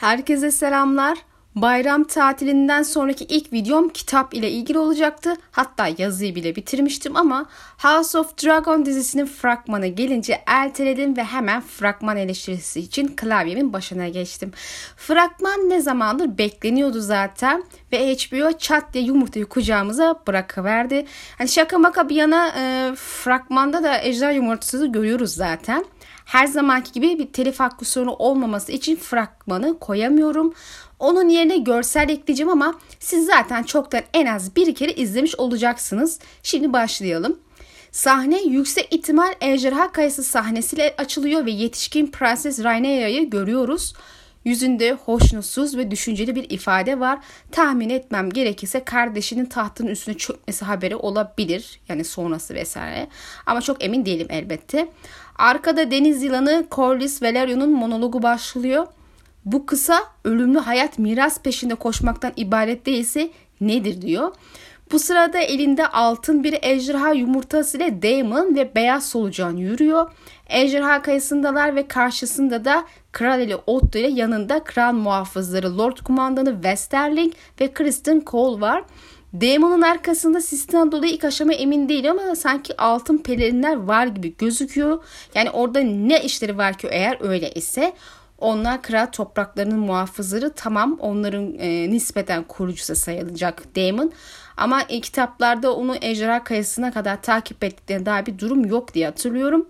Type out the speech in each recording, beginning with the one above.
Herkese selamlar. Bayram tatilinden sonraki ilk videom kitap ile ilgili olacaktı. Hatta yazıyı bile bitirmiştim ama House of Dragon dizisinin fragmanı gelince erteledim ve hemen fragman eleştirisi için klavyemin başına geçtim. Fragman ne zamandır bekleniyordu zaten ve HBO çat diye yumurtayı kucağımıza bırakıverdi. Hani şaka maka bir yana e, fragmanda da ejder yumurtası görüyoruz zaten. Her zamanki gibi bir telif hakkı sorunu olmaması için fragmanı koyamıyorum. Onun yerine görsel ekleyeceğim ama siz zaten çoktan en az bir kere izlemiş olacaksınız. Şimdi başlayalım. Sahne yüksek ihtimal ejderha kayası sahnesiyle açılıyor ve yetişkin Prenses Rhaenyra'yı görüyoruz. Yüzünde hoşnutsuz ve düşünceli bir ifade var. Tahmin etmem gerekirse kardeşinin tahtın üstüne çökmesi haberi olabilir. Yani sonrası vesaire. Ama çok emin değilim elbette. Arkada deniz yılanı Corlys Valerion'un monologu başlıyor. Bu kısa ölümlü hayat miras peşinde koşmaktan ibaret değilse nedir diyor. Bu sırada elinde altın bir ejderha yumurtası ile Daemon ve beyaz solucan yürüyor. Ejderha kayısındalar ve karşısında da Kral ile Otto ile yanında kral muhafızları Lord Kumandanı Westerling ve Kristen Cole var. Daemon'un arkasında sisten dolayı ilk aşama emin değil ama sanki altın pelerinler var gibi gözüküyor. Yani orada ne işleri var ki eğer öyle ise onlar kral topraklarının muhafızları tamam onların e, nispeten kurucusu sayılacak Daemon. Ama e, kitaplarda onu ejderha kayasına kadar takip ettiklerine dair bir durum yok diye hatırlıyorum.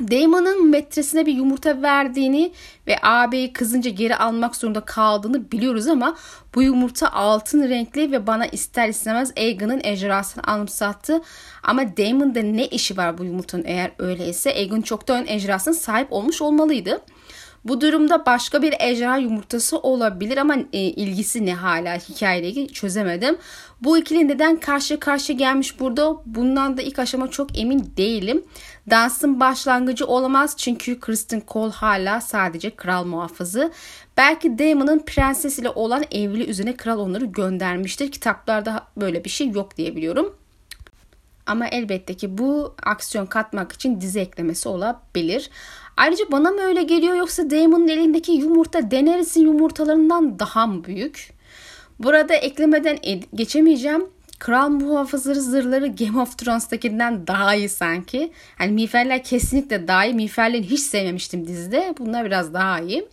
Damon'ın metresine bir yumurta verdiğini ve ağabeyi kızınca geri almak zorunda kaldığını biliyoruz ama bu yumurta altın renkli ve bana ister istemez Aegon'un ejderhasını anımsattı. Ama Damon'da ne işi var bu yumurtanın eğer öyleyse Aegon çoktan ejderhasına sahip olmuş olmalıydı. Bu durumda başka bir ejderha yumurtası olabilir ama e, ilgisi ne hala hikayeyle ilgili çözemedim. Bu ikili neden karşı karşıya gelmiş burada bundan da ilk aşama çok emin değilim. Dansın başlangıcı olamaz çünkü Kristen Cole hala sadece kral muhafızı. Belki Damon'ın prensesiyle olan evli üzerine kral onları göndermiştir. Kitaplarda böyle bir şey yok diye biliyorum. Ama elbette ki bu aksiyon katmak için dizi eklemesi olabilir. Ayrıca bana mı öyle geliyor yoksa Damon'un elindeki yumurta Daenerys'in yumurtalarından daha mı büyük? Burada eklemeden geçemeyeceğim. Kral muhafızları zırhları Game of Thrones'takinden daha iyi sanki. Yani miğferler kesinlikle daha iyi. Miğferleri hiç sevmemiştim dizide. Bunlar biraz daha iyi.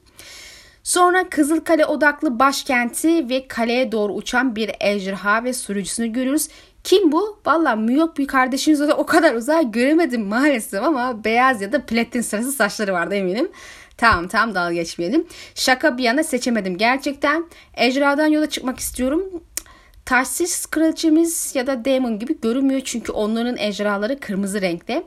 Sonra Kızılkale odaklı başkenti ve kaleye doğru uçan bir ejderha ve sürücüsünü görüyoruz. Kim bu? Valla miyop bir kardeşiniz o, kadar uzağa göremedim maalesef ama beyaz ya da platin sarısı saçları vardı eminim. Tamam tamam dalga geçmeyelim. Şaka bir yana seçemedim gerçekten. Ejderhadan yola çıkmak istiyorum. Tarsis kraliçemiz ya da Demon gibi görünmüyor çünkü onların ejderhaları kırmızı renkte.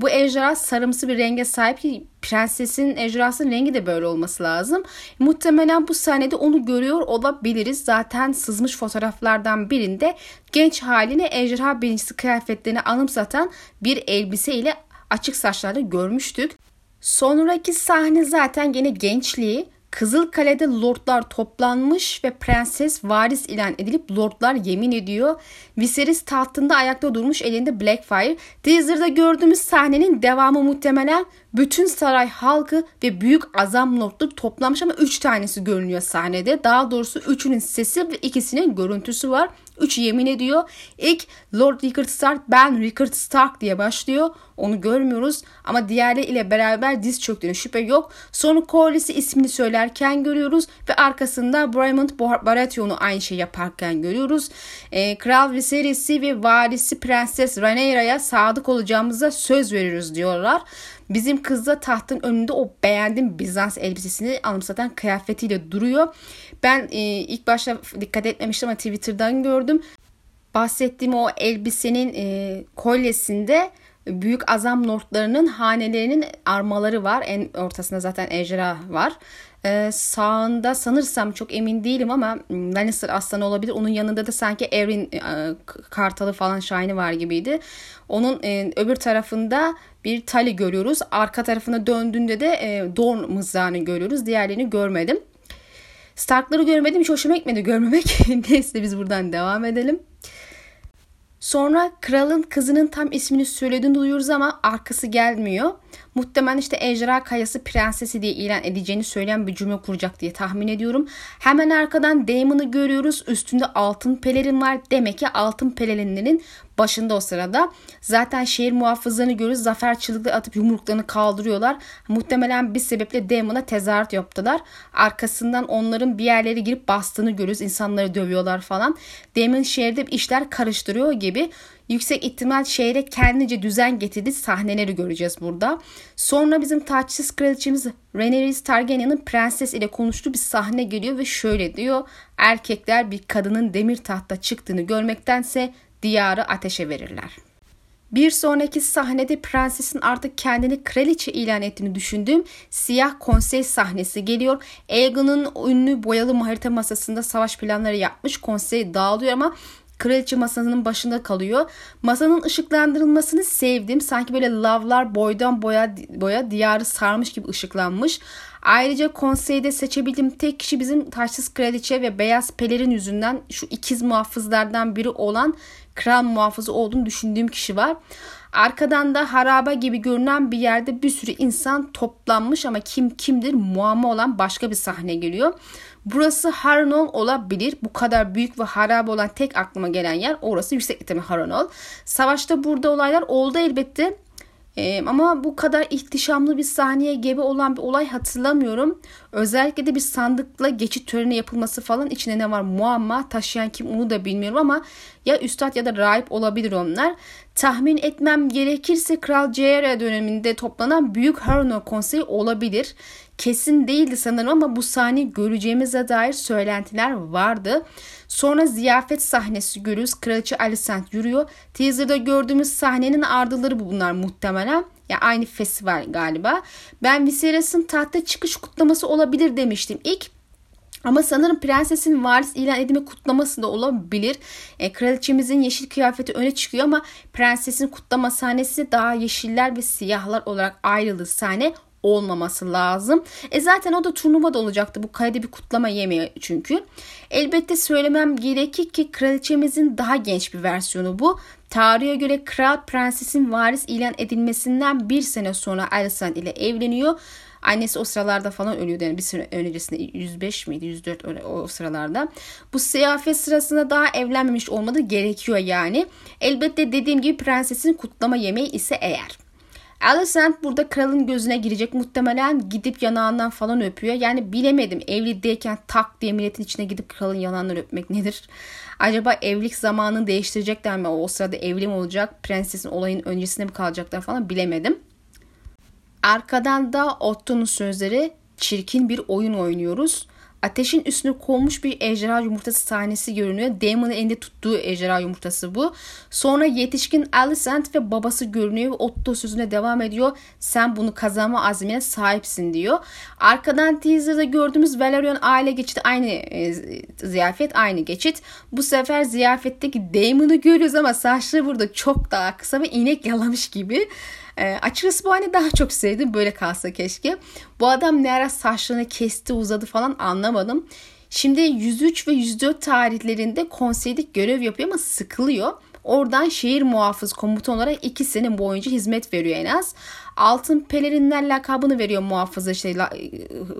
Bu ejderha sarımsı bir renge sahip ki prensesin ejderhasının rengi de böyle olması lazım. Muhtemelen bu sahnede onu görüyor olabiliriz. Zaten sızmış fotoğraflardan birinde genç haline ejderha birincisi kıyafetlerini anımsatan bir elbise ile açık saçlarla görmüştük. Sonraki sahne zaten gene gençliği. Kızıl Kale'de lordlar toplanmış ve prenses varis ilan edilip lordlar yemin ediyor. Viserys tahtında ayakta durmuş elinde Blackfire. Teaser'da gördüğümüz sahnenin devamı muhtemelen bütün saray halkı ve büyük azam lordları toplanmış ama 3 tanesi görünüyor sahnede. Daha doğrusu üçünün sesi ve ikisinin görüntüsü var. Üç yemin ediyor. İlk Lord Rickard Stark ben Rickard Stark diye başlıyor. Onu görmüyoruz ama diğerleri ile beraber diz çöktüğüne şüphe yok. Sonra Corlys'i ismini söylerken görüyoruz ve arkasında Bremont Baratheon'u aynı şey yaparken görüyoruz. Ee, Kral Viserys'i ve varisi Prenses Rhaenyra'ya sadık olacağımıza söz veriyoruz diyorlar. Bizim kız da tahtın önünde o beğendim Bizans elbisesini anımsatan kıyafetiyle duruyor. Ben e, ilk başta dikkat etmemiştim ama Twitter'dan gördüm. Bahsettiğim o elbisenin e, kolyesinde büyük azam lordlarının hanelerinin armaları var. En ortasında zaten ejderha var. Ee, sağında sanırsam çok emin değilim ama hmm, Lannister aslanı olabilir. Onun yanında da sanki Erin e, kartalı falan şahini var gibiydi. Onun e, öbür tarafında bir tali görüyoruz. Arka tarafına döndüğünde de e, Dorn mızrağını görüyoruz. Diğerlerini görmedim. Stark'ları görmedim. Hiç hoşuma gitmedi görmemek. Neyse biz buradan devam edelim. Sonra kralın kızının tam ismini söylediğini duyuyoruz ama arkası gelmiyor. Muhtemelen işte Ejderha Kayası Prensesi diye ilan edeceğini söyleyen bir cümle kuracak diye tahmin ediyorum. Hemen arkadan Damon'ı görüyoruz. Üstünde altın pelerin var. Demek ki altın pelerinlerin başında o sırada. Zaten şehir muhafızlarını görürüz. Zafer çığlıkları atıp yumruklarını kaldırıyorlar. Muhtemelen bir sebeple Damon'a tezahürat yaptılar. Arkasından onların bir yerlere girip bastığını görürüz. İnsanları dövüyorlar falan. Damon şehirde işler karıştırıyor gibi yüksek ihtimal şehre kendince düzen getirdi sahneleri göreceğiz burada. Sonra bizim taçsız kraliçemiz Rhaenyra Targaryen'ın prenses ile konuştuğu bir sahne geliyor ve şöyle diyor. Erkekler bir kadının demir tahta çıktığını görmektense diyarı ateşe verirler. Bir sonraki sahnede prensesin artık kendini kraliçe ilan ettiğini düşündüğüm siyah konsey sahnesi geliyor. Aegon'un ünlü boyalı harita masasında savaş planları yapmış. Konsey dağılıyor ama Kraliçe masanın başında kalıyor. Masanın ışıklandırılmasını sevdim. Sanki böyle lavlar boydan boya boya diyarı sarmış gibi ışıklanmış. Ayrıca konseyde seçebildiğim tek kişi bizim taşsız kraliçe ve beyaz pelerin yüzünden şu ikiz muhafızlardan biri olan kral muhafızı olduğunu düşündüğüm kişi var. Arkadan da harabe gibi görünen bir yerde bir sürü insan toplanmış ama kim kimdir muamma olan başka bir sahne geliyor. Burası Harnol olabilir. Bu kadar büyük ve harabe olan tek aklıma gelen yer orası yüksek ihtimal Harnol. Savaşta burada olaylar oldu elbette. Ee, ama bu kadar ihtişamlı bir sahneye gebe olan bir olay hatırlamıyorum. Özellikle de bir sandıkla geçit töreni yapılması falan içinde ne var muamma taşıyan kim onu da bilmiyorum ama ya üstad ya da rahip olabilir onlar. Tahmin etmem gerekirse Kral J.R. döneminde toplanan Büyük Harno Konseyi olabilir. Kesin değildi sanırım ama bu sahne göreceğimize dair söylentiler vardı. Sonra ziyafet sahnesi görüyoruz. Kraliçe Alicent yürüyor. Teaser'da gördüğümüz sahnenin ardıları bunlar muhtemelen. Ya yani aynı festival galiba. Ben Viserys'in tahta çıkış kutlaması olabilir demiştim. İlk ama sanırım prensesin varis ilan edilme kutlaması da olabilir. E, kraliçemizin yeşil kıyafeti öne çıkıyor ama prensesin kutlama sahnesi daha yeşiller ve siyahlar olarak ayrıldığı sahne olmaması lazım. E zaten o da turnuvada olacaktı. Bu kayda bir kutlama yemeği çünkü. Elbette söylemem gerekir ki kraliçemizin daha genç bir versiyonu bu. Tarihe göre kral prensesin varis ilan edilmesinden bir sene sonra Alicent ile evleniyor. Annesi o sıralarda falan ölüyordu. Yani bir sene öncesinde 105 miydi 104 öyle o sıralarda. Bu ziyafet sırasında daha evlenmemiş olmadı gerekiyor yani. Elbette dediğim gibi prensesin kutlama yemeği ise eğer. Alicent burada kralın gözüne girecek. Muhtemelen gidip yanağından falan öpüyor. Yani bilemedim evlideyken tak diye milletin içine gidip kralın yanağından öpmek nedir? Acaba evlilik zamanını değiştirecekler mi? O sırada evli mi olacak? Prensesin olayın öncesinde mi kalacaklar falan bilemedim. Arkadan da Otto'nun sözleri çirkin bir oyun oynuyoruz. Ateşin üstüne konmuş bir ejderha yumurtası sahnesi görünüyor. Damon'ın elinde tuttuğu ejderha yumurtası bu. Sonra yetişkin Alicent ve babası görünüyor ve Otto sözüne devam ediyor. Sen bunu kazanma azmine sahipsin diyor. Arkadan teaserda gördüğümüz Valerian aile geçiti aynı e, ziyafet aynı geçit. Bu sefer ziyafetteki Damon'ı görüyoruz ama saçları burada çok daha kısa ve inek yalamış gibi. E, açıkçası bu hani daha çok sevdim. Böyle kalsa keşke. Bu adam ne ara saçlarını kesti uzadı falan anlamadım. Şimdi 103 ve 104 tarihlerinde konseyde görev yapıyor ama sıkılıyor. Oradan şehir muhafız komutan olarak 2 sene boyunca hizmet veriyor en az. Altın pelerinler lakabını veriyor muhafızı işte,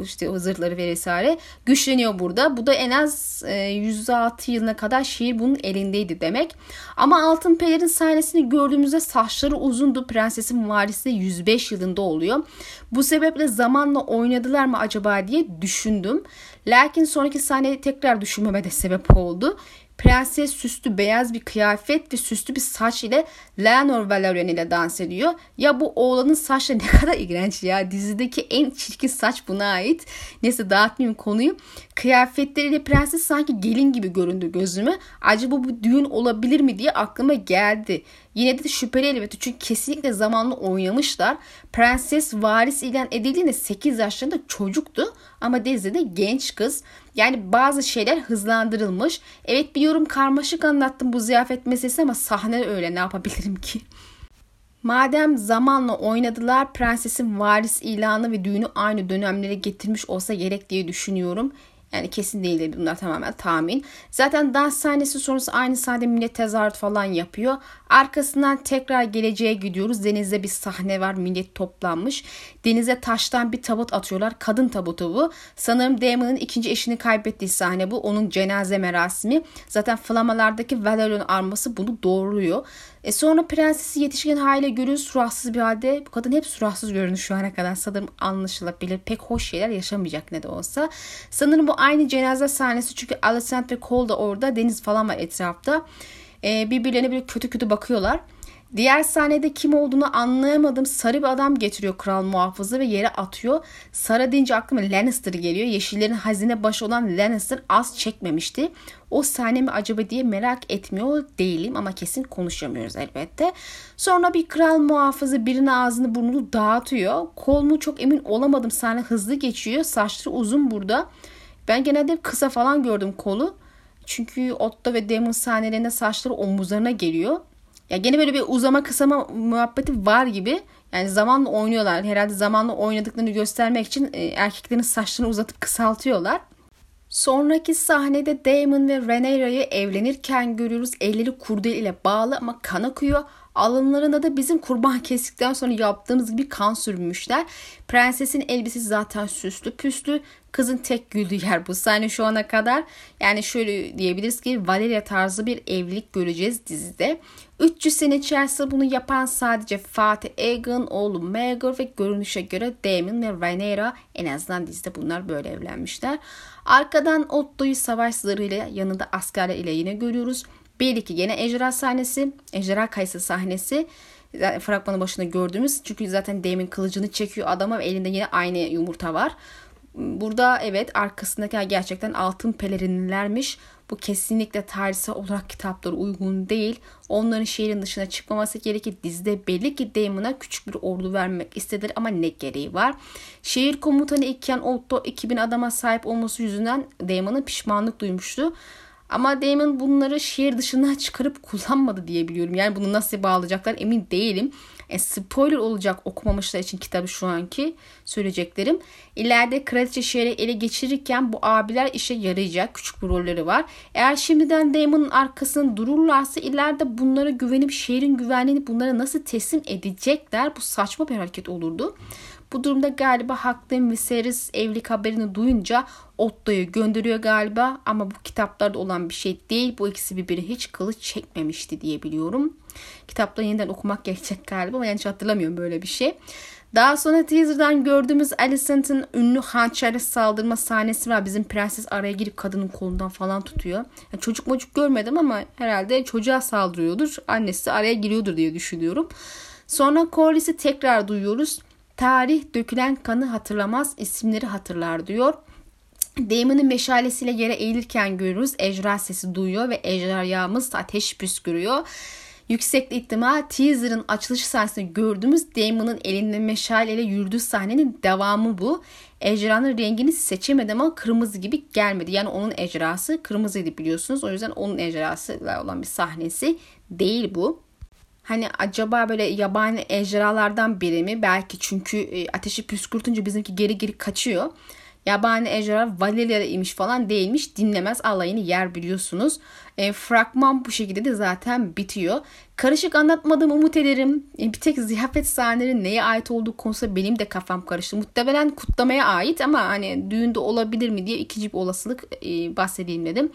işte zırhları ve vesaire. Güçleniyor burada. Bu da en az e, 106 yılına kadar şehir bunun elindeydi demek. Ama altın pelerin sahnesini gördüğümüzde saçları uzundu. Prensesin varisi de 105 yılında oluyor. Bu sebeple zamanla oynadılar mı acaba diye düşündüm. Lakin sonraki sahneyi tekrar düşünmeme de sebep oldu. Prenses süslü beyaz bir kıyafet ve süslü bir saç ile Leonor Valerian ile dans ediyor. Ya bu oğlanın saçları ne kadar iğrenç ya. Dizideki en çirkin saç buna ait. Neyse dağıtmayayım konuyu. Kıyafetleriyle prenses sanki gelin gibi göründü gözüme. Acaba bu düğün olabilir mi diye aklıma geldi. Yine de şüpheli elbette çünkü kesinlikle zamanla oynamışlar. Prenses varis ilan edildiğinde 8 yaşlarında çocuktu ama dizide genç kız. Yani bazı şeyler hızlandırılmış. Evet biliyorum karmaşık anlattım bu ziyafet meselesi ama sahne öyle ne yapabilirim ki? Madem zamanla oynadılar prensesin varis ilanı ve düğünü aynı dönemlere getirmiş olsa gerek diye düşünüyorum. Yani kesin değil de bunlar tamamen tahmin. Zaten dans sahnesi sonrası aynı sahne millet tezahürat falan yapıyor. Arkasından tekrar geleceğe gidiyoruz. Denizde bir sahne var. Millet toplanmış. Denize taştan bir tabut atıyorlar. Kadın tabutu bu. Sanırım Damon'ın ikinci eşini kaybettiği sahne bu. Onun cenaze merasimi. Zaten flamalardaki Valerion arması bunu doğruluyor. E sonra prensesi yetişkin hale görüyoruz suratsız bir halde. Bu kadın hep suratsız görünüyor şu ana kadar. Sanırım anlaşılabilir. Pek hoş şeyler yaşamayacak ne de olsa. Sanırım bu aynı cenaze sahnesi çünkü Alicent ve Cole da orada. Deniz falan var etrafta. E, birbirlerine böyle kötü kötü bakıyorlar. Diğer sahnede kim olduğunu anlayamadım. Sarı bir adam getiriyor kral muhafızı ve yere atıyor. Sarı deyince aklıma Lannister geliyor. Yeşillerin hazine başı olan Lannister az çekmemişti. O sahne mi acaba diye merak etmiyor değilim ama kesin konuşamıyoruz elbette. Sonra bir kral muhafızı birinin ağzını burnunu dağıtıyor. Kol mu çok emin olamadım. Sahne hızlı geçiyor. Saçları uzun burada. Ben genelde kısa falan gördüm kolu. Çünkü Otto ve Damon sahnelerinde saçları omuzlarına geliyor. Ya gene böyle bir uzama kısama muhabbeti var gibi. Yani zamanla oynuyorlar. Herhalde zamanla oynadıklarını göstermek için e, erkeklerin saçlarını uzatıp kısaltıyorlar. Sonraki sahnede Damon ve Rhaenyra'yı evlenirken görüyoruz. Elleri kurdele ile bağlı ama kan akıyor. Alınlarında da bizim kurban kestikten sonra yaptığımız gibi kan sürmüşler. Prensesin elbisesi zaten süslü püslü. Kızın tek güldüğü yer bu sahne şu ana kadar. Yani şöyle diyebiliriz ki Valeria tarzı bir evlilik göreceğiz dizide. 300 sene içerisinde bunu yapan sadece Fatih Egan, oğlu Maegor ve görünüşe göre Daemon ve Rhaenyra en azından dizide bunlar böyle evlenmişler. Arkadan Otto'yu savaş zırhıyla yanında askerler ile yine görüyoruz. Belli ki yine ejderha sahnesi, ejderha kayısı sahnesi fragmanın başında gördüğümüz. Çünkü zaten Daemon kılıcını çekiyor adama ve elinde yine aynı yumurta var. Burada evet arkasındaki gerçekten altın pelerinlermiş. Bu kesinlikle tarihsel olarak kitaplara uygun değil. Onların şehrin dışına çıkmaması gerekir. Dizide belli ki Damon'a küçük bir ordu vermek istediler ama ne gereği var? Şehir komutanı iken Otto 2000 adama sahip olması yüzünden Damon'a pişmanlık duymuştu. Ama Damon bunları şehir dışına çıkarıp kullanmadı diye biliyorum. Yani bunu nasıl bağlayacaklar emin değilim. E, spoiler olacak okumamışlar için kitabı şu anki söyleyeceklerim. İleride kraliçe şehri ele geçirirken bu abiler işe yarayacak. Küçük bir rolleri var. Eğer şimdiden Damon'ın arkasında dururlarsa ileride bunlara güvenip şehrin güvenliğini bunlara nasıl teslim edecekler? Bu saçma bir hareket olurdu. Bu durumda galiba Haklıyım Viserys evlilik haberini duyunca Otto'yu gönderiyor galiba ama bu kitaplarda olan bir şey değil. Bu ikisi birbirine hiç kılıç çekmemişti diye biliyorum. Kitapları yeniden okumak gerekecek galiba ama yanlış hatırlamıyorum böyle bir şey. Daha sonra teaser'dan gördüğümüz Alicent'ın ünlü hançerle saldırma sahnesi var. Bizim prenses araya girip kadının kolundan falan tutuyor. Yani çocuk mocuk görmedim ama herhalde çocuğa saldırıyordur. Annesi araya giriyordur diye düşünüyorum. Sonra Corliss'i tekrar duyuyoruz. Tarih dökülen kanı hatırlamaz, isimleri hatırlar diyor. Damon'ın meşalesiyle yere eğilirken görürüz. Ejderha sesi duyuyor ve ejderhamız ateş püskürüyor. Yüksek ihtimal teaser'ın açılış sahnesinde gördüğümüz Damon'ın elinde meşaleyle yürüdüğü sahnenin devamı bu. Ejderhanın rengini seçemedim ama kırmızı gibi gelmedi. Yani onun ejderhası kırmızıydı biliyorsunuz. O yüzden onun ejderhasıyla olan bir sahnesi değil bu. Hani acaba böyle yabani ejderhalardan biri mi? Belki çünkü e, ateşi püskürtünce bizimki geri geri kaçıyor. Yabani ejderha Valeria'da imiş falan değilmiş. Dinlemez alayını yer biliyorsunuz. E, fragman bu şekilde de zaten bitiyor. Karışık anlatmadım umut ederim. E, bir tek ziyafet sahneleri neye ait olduğu konusunda benim de kafam karıştı. Muhtemelen kutlamaya ait ama hani düğünde olabilir mi diye ikinci bir olasılık e, bahsedeyim dedim.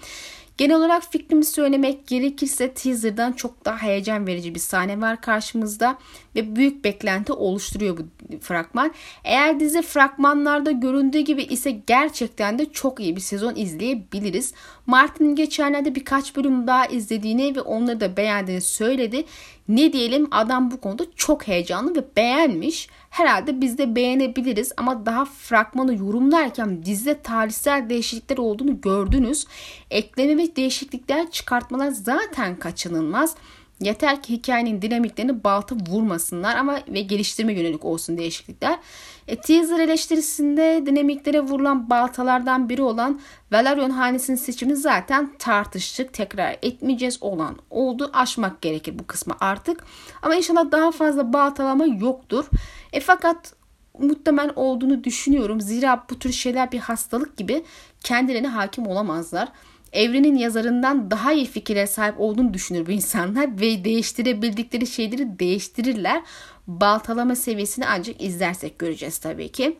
Genel olarak fikrimi söylemek gerekirse teaser'dan çok daha heyecan verici bir sahne var karşımızda ve büyük beklenti oluşturuyor bu fragman. Eğer dizi fragmanlarda göründüğü gibi ise gerçekten de çok iyi bir sezon izleyebiliriz. Martin'in geçenlerde birkaç bölüm daha izlediğini ve onları da beğendiğini söyledi. Ne diyelim adam bu konuda çok heyecanlı ve beğenmiş. Herhalde biz de beğenebiliriz ama daha fragmanı yorumlarken dizide tarihsel değişiklikler olduğunu gördünüz. Ekleme ve değişiklikler çıkartmalar zaten kaçınılmaz. Yeter ki hikayenin dinamiklerini balta vurmasınlar ama ve geliştirme yönelik olsun değişiklikler. E, teaser eleştirisinde dinamiklere vurulan baltalardan biri olan Valerion hanesinin seçimini zaten tartıştık. Tekrar etmeyeceğiz olan oldu. Aşmak gerekir bu kısmı artık. Ama inşallah daha fazla baltalama yoktur. E fakat muhtemel olduğunu düşünüyorum. Zira bu tür şeyler bir hastalık gibi kendilerine hakim olamazlar. Evrenin yazarından daha iyi fikirlere sahip olduğunu düşünür bu insanlar ve değiştirebildikleri şeyleri değiştirirler. Baltalama seviyesini ancak izlersek göreceğiz tabii ki.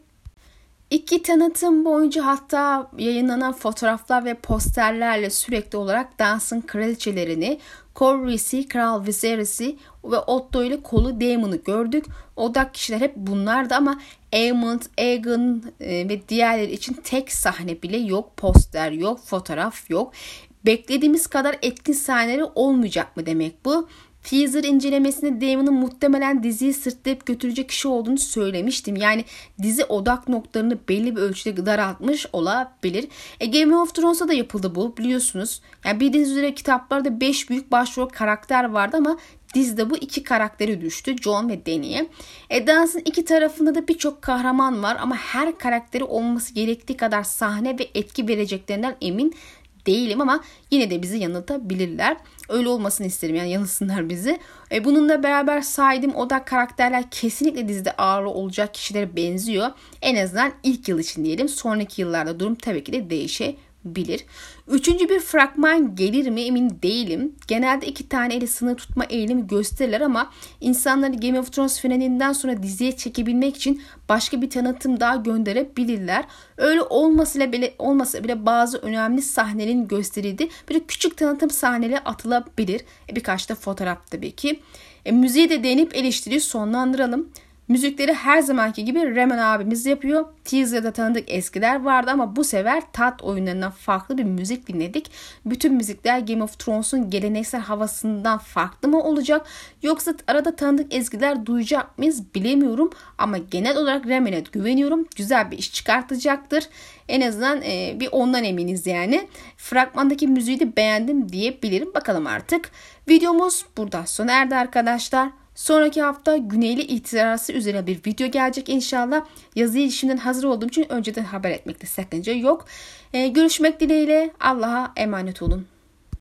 İki tanıtım boyunca hatta yayınlanan fotoğraflar ve posterlerle sürekli olarak dansın kraliçelerini, Corvus'i, Kral Viserys'i ve Otto ile kolu Daemon'u gördük. Odak kişiler hep bunlardı ama Aemond, Aegon e, ve diğerleri için tek sahne bile yok. Poster yok, fotoğraf yok. Beklediğimiz kadar etkin sahneleri olmayacak mı demek bu? Teaser incelemesinde Damon'ın muhtemelen diziyi sırtlayıp götürecek kişi olduğunu söylemiştim. Yani dizi odak noktalarını belli bir ölçüde daraltmış olabilir. E, Game of Thrones'da da yapıldı bu biliyorsunuz. Yani bildiğiniz üzere kitaplarda 5 büyük başrol karakter vardı ama dizide bu iki karakteri düştü. John ve Dany'e. E, Dans'ın iki tarafında da birçok kahraman var ama her karakteri olması gerektiği kadar sahne ve etki vereceklerinden emin değilim ama yine de bizi yanıltabilirler. Öyle olmasını isterim yani yanılsınlar bizi. E, bununla beraber saydığım odak karakterler kesinlikle dizide ağırlı olacak kişilere benziyor. En azından ilk yıl için diyelim. Sonraki yıllarda durum tabii ki de değişebilir bilir. Üçüncü bir fragman gelir mi emin değilim. Genelde iki tane eli sınır tutma eğilimi gösterirler ama insanları Game of Thrones finalinden sonra diziye çekebilmek için başka bir tanıtım daha gönderebilirler. Öyle olmasa bile, olmasa bile bazı önemli sahnelerin gösterildiği bir küçük tanıtım sahneleri atılabilir. E, birkaç da fotoğraf tabii ki. E, müziğe de değinip eleştiriyi sonlandıralım. Müzikleri her zamanki gibi Remen abimiz yapıyor. Teaser'da tanıdık eskiler vardı ama bu sefer tat oyunlarından farklı bir müzik dinledik. Bütün müzikler Game of Thrones'un geleneksel havasından farklı mı olacak? Yoksa arada tanıdık ezgiler duyacak mıyız bilemiyorum. Ama genel olarak Remen'e güveniyorum. Güzel bir iş çıkartacaktır. En azından e, bir ondan eminiz yani. Fragmandaki müziği de beğendim diyebilirim. Bakalım artık. Videomuz burada sona erdi arkadaşlar. Sonraki hafta Güneyli ihtirası üzerine bir video gelecek inşallah. Yazıyı şimdiden hazır olduğum için önceden haber etmekte sakınca yok. Ee, görüşmek dileğiyle Allah'a emanet olun.